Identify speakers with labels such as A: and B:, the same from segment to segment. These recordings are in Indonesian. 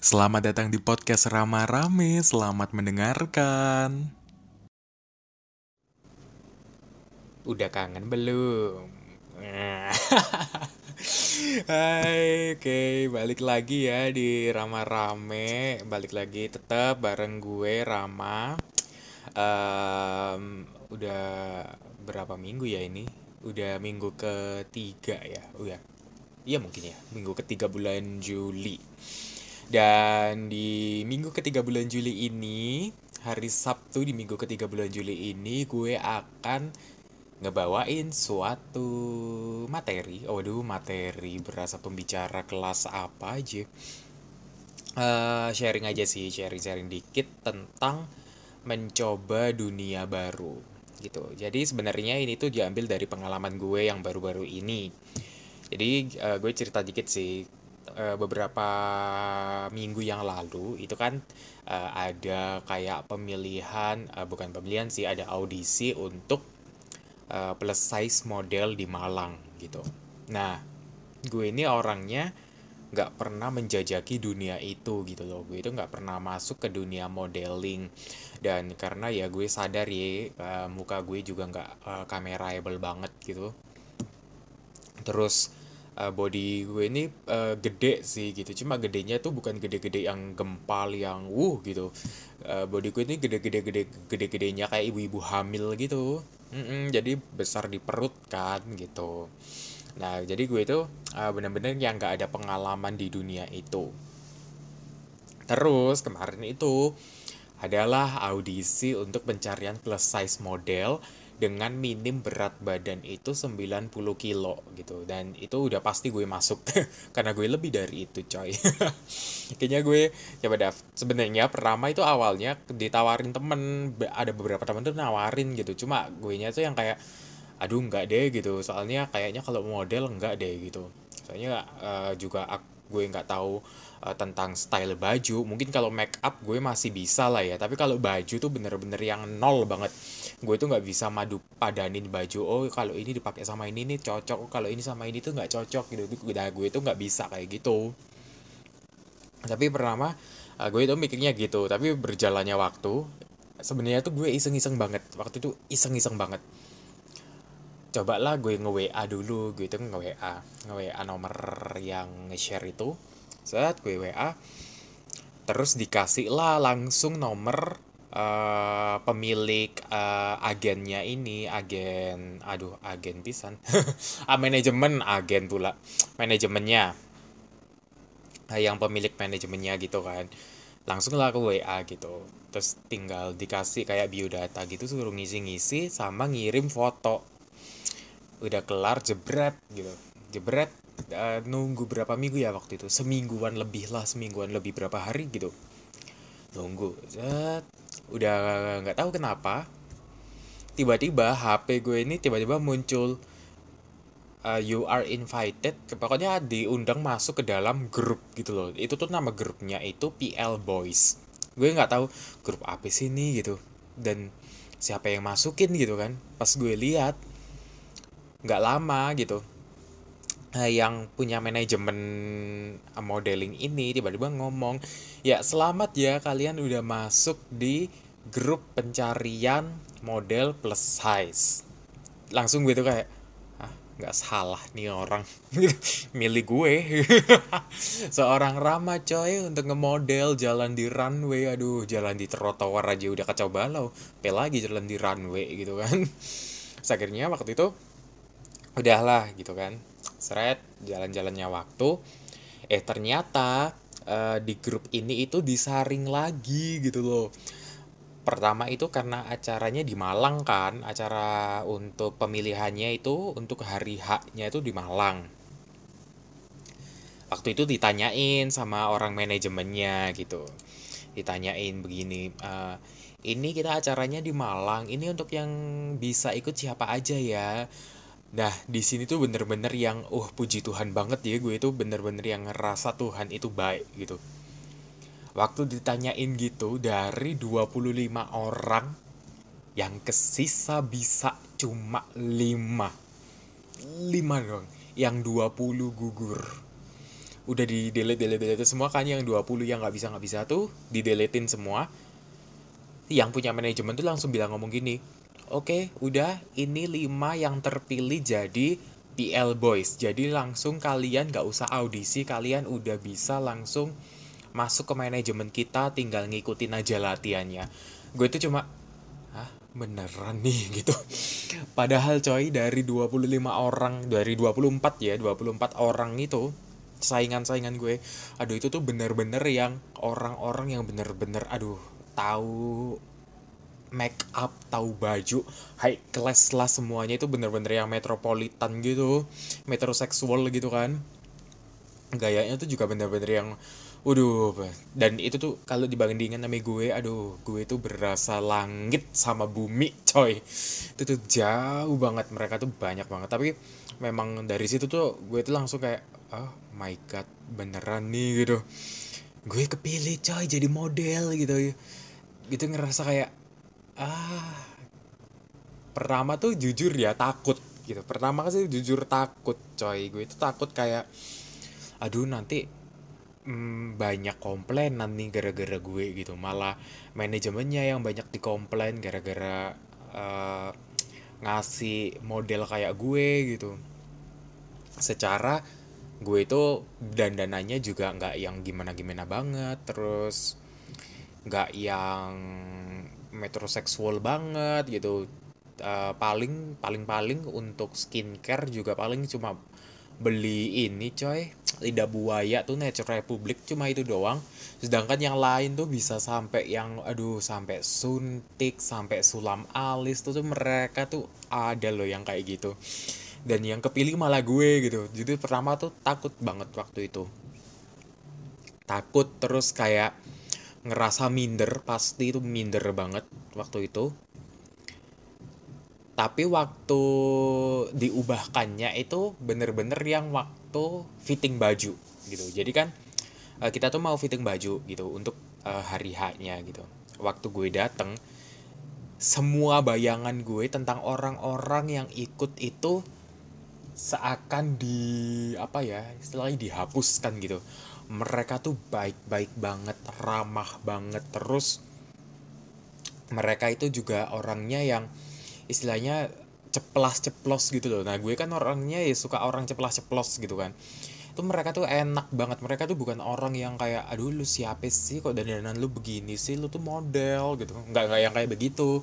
A: Selamat datang di podcast Rama Rame, selamat mendengarkan.
B: Udah kangen belum? Hai, oke, balik lagi ya di Rama Rame, balik lagi tetap bareng gue Rama. Um, udah berapa minggu ya ini? Udah minggu ketiga ya, udah. Iya mungkin ya, minggu ketiga bulan Juli. Dan di minggu ketiga bulan Juli ini, hari Sabtu di minggu ketiga bulan Juli ini, gue akan ngebawain suatu materi. Waduh, materi berasa pembicara kelas apa aja. Uh, sharing aja sih, sharing-sharing dikit tentang mencoba dunia baru gitu. Jadi sebenarnya ini tuh diambil dari pengalaman gue yang baru-baru ini. Jadi uh, gue cerita dikit sih uh, beberapa minggu yang lalu itu kan uh, ada kayak pemilihan uh, bukan pemilihan sih ada audisi untuk uh, plus size model di Malang gitu. Nah, gue ini orangnya nggak pernah menjajaki dunia itu gitu loh. Gue itu nggak pernah masuk ke dunia modeling. Dan karena ya gue sadar ya uh, muka gue juga nggak uh, banget gitu. Terus uh, body gue ini uh, gede sih gitu. Cuma gedenya tuh bukan gede-gede yang gempal yang wuh gitu. Uh, body gue ini gede-gede gede gede-gedenya kayak ibu-ibu hamil gitu. Mm -mm, jadi besar di perut kan gitu. Nah jadi gue itu uh, bener-bener yang nggak ada pengalaman di dunia itu. Terus kemarin itu adalah audisi untuk pencarian plus size model dengan minim berat badan itu 90 kilo gitu. Dan itu udah pasti gue masuk. Karena gue lebih dari itu coy. Kayaknya gue coba daf sebenarnya pertama itu awalnya ditawarin temen ada beberapa temen tuh nawarin gitu. Cuma gue nya tuh yang kayak aduh nggak deh gitu. Soalnya kayaknya kalau model nggak deh gitu. Soalnya uh, juga gue nggak tahu uh, tentang style baju mungkin kalau make up gue masih bisa lah ya. Tapi kalau baju tuh bener-bener yang nol banget. Gue tuh nggak bisa madu padanin baju oh kalau ini dipakai sama ini nih cocok oh, kalau ini sama ini tuh nggak cocok gitu. Udah gue tuh nggak bisa kayak gitu. Tapi pertama uh, gue itu mikirnya gitu. Tapi berjalannya waktu sebenarnya tuh gue iseng-iseng banget. Waktu itu iseng-iseng banget. Cobalah gue nge-WA dulu gue itu nge-WA nge-WA nomor yang nge-share itu saat gue WA terus dikasih lah langsung nomor uh, pemilik uh, agennya ini agen aduh agen pisan. Ah, manajemen agen pula manajemennya. Yang pemilik manajemennya gitu kan. Langsung lah ke WA gitu. Terus tinggal dikasih kayak biodata gitu suruh ngisi-ngisi sama ngirim foto. Udah kelar jebret gitu. Jebret uh, nunggu berapa minggu ya waktu itu? Semingguan lebih lah semingguan lebih berapa hari gitu. Nunggu Zat, udah nggak tahu kenapa tiba-tiba HP gue ini tiba-tiba muncul uh, you are invited. Pokoknya diundang masuk ke dalam grup gitu loh. Itu tuh nama grupnya itu PL Boys. Gue nggak tahu grup apa sih ini gitu. Dan siapa yang masukin gitu kan. Pas gue lihat nggak lama gitu yang punya manajemen eh, modeling ini tiba-tiba ngomong ya selamat ya kalian udah masuk di grup pencarian model plus size. Langsung gitu kayak ah nggak salah nih orang. Milih gue. Seorang Rama coy untuk ngemodel jalan di runway. Aduh jalan di trotoar aja udah kacau balau. Pe lagi jalan di runway gitu kan. Akhirnya waktu itu udahlah gitu kan seret jalan-jalannya waktu eh ternyata uh, di grup ini itu disaring lagi gitu loh. Pertama itu karena acaranya di Malang kan acara untuk pemilihannya itu untuk hari haknya itu di Malang. Waktu itu ditanyain sama orang manajemennya gitu. Ditanyain begini uh, ini kita acaranya di Malang ini untuk yang bisa ikut siapa aja ya Nah, di sini tuh bener-bener yang, uh, puji Tuhan banget ya, gue itu bener-bener yang ngerasa Tuhan itu baik gitu. Waktu ditanyain gitu, dari 25 orang, yang kesisa bisa cuma 5. 5 dong, yang 20 gugur. udah di delete delete delete semua kan yang 20 yang nggak bisa nggak bisa tuh di deletein semua yang punya manajemen tuh langsung bilang ngomong gini oke udah ini 5 yang terpilih jadi PL Boys. Jadi langsung kalian nggak usah audisi kalian udah bisa langsung masuk ke manajemen kita tinggal ngikutin aja latihannya. Gue tuh cuma ah beneran nih? Gitu. Padahal coy dari 25 orang dari 24 ya 24 orang itu saingan-saingan gue aduh itu tuh bener-bener yang orang-orang yang bener-bener aduh tahu make up tahu baju high class lah semuanya itu bener-bener yang metropolitan gitu metroseksual gitu kan gayanya tuh juga bener-bener yang Waduh, dan itu tuh kalau dibandingkan sama gue, aduh, gue tuh berasa langit sama bumi, coy. Itu tuh jauh banget, mereka tuh banyak banget. Tapi memang dari situ tuh gue tuh langsung kayak, oh my god, beneran nih gitu. Gue kepilih coy jadi model gitu. Gitu ngerasa kayak, ah, pertama tuh jujur ya takut gitu. Pertama sih jujur takut coy. Gue itu takut kayak, aduh nanti hmm, banyak komplainan nih gara-gara gue gitu malah manajemennya yang banyak dikomplain gara-gara uh, ngasih model kayak gue gitu secara gue itu dandanannya juga nggak yang gimana-gimana banget terus nggak yang metroseksual banget gitu. Uh, paling paling paling untuk skincare juga paling cuma beli ini coy. Lidah buaya tuh Nature Republic cuma itu doang. Sedangkan yang lain tuh bisa sampai yang aduh sampai suntik sampai sulam alis tuh, tuh mereka tuh ada loh yang kayak gitu. Dan yang kepilih malah gue gitu. Jadi pertama tuh takut banget waktu itu. Takut terus kayak ngerasa minder pasti itu minder banget waktu itu. Tapi waktu diubahkannya itu bener-bener yang waktu fitting baju gitu. Jadi kan eh, kita tuh mau fitting baju gitu untuk uh, hari H-nya gitu. Waktu gue dateng semua bayangan gue tentang orang-orang yang ikut itu seakan di apa ya istilahnya dihapuskan gitu mereka tuh baik-baik banget ramah banget. Terus mereka itu juga orangnya yang istilahnya ceplas ceplos gitu loh. Nah gue kan orangnya ya suka orang ceplas ceplos gitu kan itu mereka tuh enak banget. Mereka tuh bukan orang yang kayak aduh lu siapa sih? Kok dandanan lu begini sih? Lu tuh model gitu. Nggak nggak yang kayak begitu.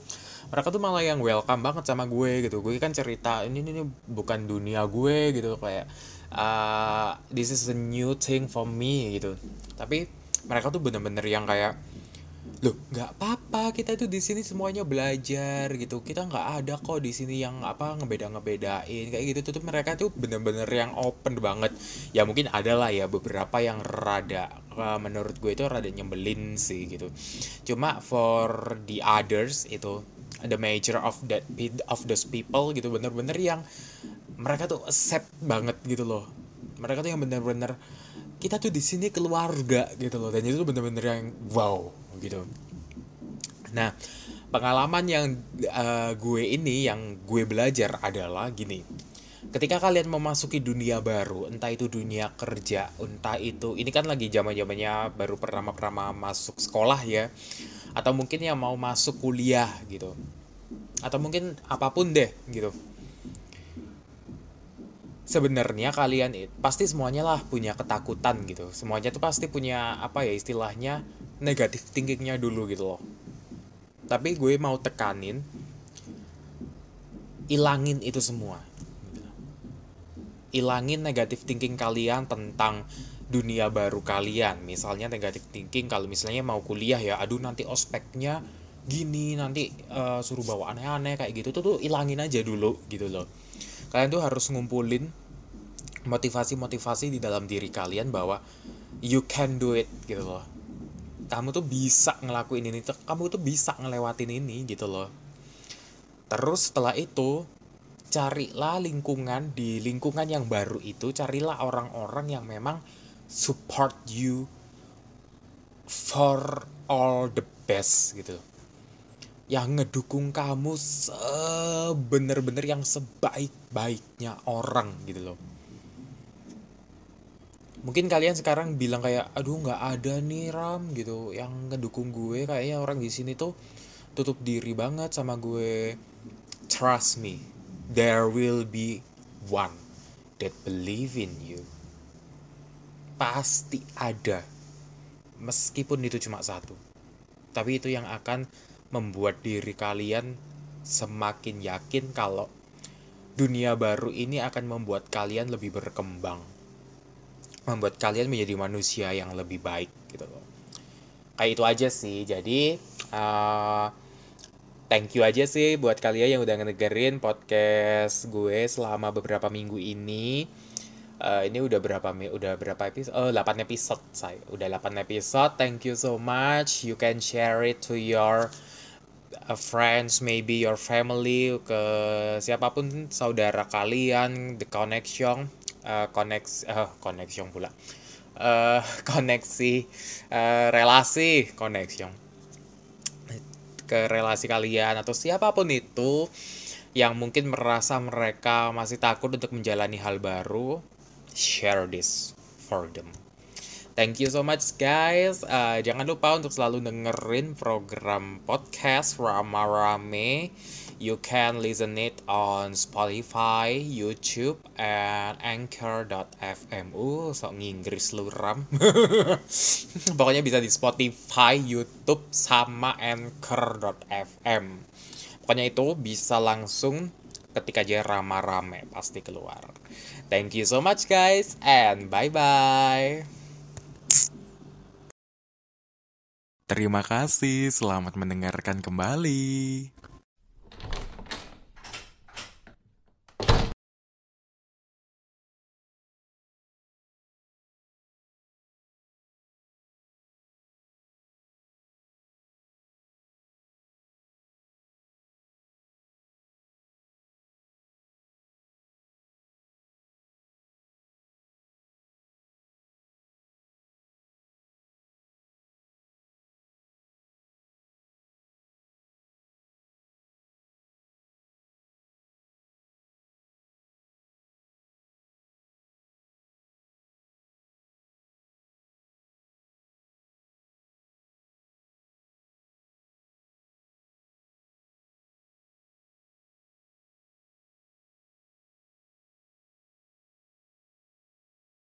B: Mereka tuh malah yang welcome banget sama gue gitu. Gue kan cerita ini ini, ini bukan dunia gue gitu. Kayak uh, this is a new thing for me gitu. Tapi mereka tuh bener-bener yang kayak loh nggak apa-apa. Kita tuh di sini semuanya belajar gitu. Kita nggak ada kok di sini yang apa ngebeda ngebedain kayak gitu tuh mereka tuh bener-bener yang open banget. Ya mungkin ada lah ya beberapa yang rada menurut gue itu rada nyembelin sih gitu. Cuma for the others itu the major of that of those people gitu bener-bener yang mereka tuh accept banget gitu loh. Mereka tuh yang bener-bener kita tuh di sini keluarga gitu loh. Dan itu bener-bener yang wow gitu. Nah pengalaman yang uh, gue ini yang gue belajar adalah gini. Ketika kalian memasuki dunia baru entah itu dunia kerja entah itu ini kan lagi zaman zamannya baru pertama pertama masuk sekolah ya atau mungkin yang mau masuk kuliah gitu atau mungkin apa pun deh gitu. Sebenarnya kalian pasti semuanya lah punya ketakutan gitu. Semuanya tuh pasti punya apa ya istilahnya negatif thinkingnya dulu gitu loh. Tapi gue mau tekanin ilangin itu semua. Ilangin negatif thinking kalian tentang dunia baru kalian. Misalnya negatif thinking kalau misalnya mau kuliah ya aduh nanti ospeknya gini nanti uh, suruh bawa aneh-aneh kayak gitu tuh tuh ilangin aja dulu gitu loh. Kalian tuh harus ngumpulin motivasi-motivasi di dalam diri kalian bahwa you can do it gitu loh kamu tuh bisa ngelakuin ini kamu tuh bisa ngelewatin ini gitu loh. Terus setelah itu carilah lingkungan di lingkungan yang baru itu carilah orang-orang yang memang support you for all the best gitu. Yang ngedukung kamu sebener-bener yang sebaik-baiknya orang gitu loh mungkin kalian sekarang bilang kayak aduh nggak ada nih ram gitu. Yang ngedukung gue kayaknya orang di sini tuh tutup diri banget sama gue. Trust me there will be one that believe in you. Pasti ada. Meskipun itu cuma satu. Tapi itu yang akan membuat diri kalian semakin yakin kalau dunia baru ini akan membuat kalian lebih berkembang membuat kalian menjadi manusia yang lebih baik gitu loh. Kayak itu aja sih. Jadi uh, thank you aja sih buat kalian yang udah ngedengerin podcast gue selama beberapa minggu ini. Uh, ini udah berapa udah berapa episode? Oh 8 episode saya udah 8 episode. Thank you so much. You can share it to your friends maybe your family ke siapa pun saudara kalian the connection uh, koneksi uh, connection pula. Uh, koneksi uh, relasi connection ke relasi kalian atau siapa pun itu yang mungkin merasa mereka masih takut untuk menjalani hal baru share this for them. Thank you so much guys. Uh, jangan lupa untuk selalu dengerin program podcast Rama Rame You can listen it on Spotify, YouTube, and Anchor.fm. Uh, sok nginggris lu ram. Pokoknya bisa di Spotify, YouTube, sama Anchor.fm. Pokoknya itu bisa langsung ketika aja rama-rame pasti keluar. Thank you so much guys and bye-bye.
A: Terima kasih, selamat mendengarkan kembali.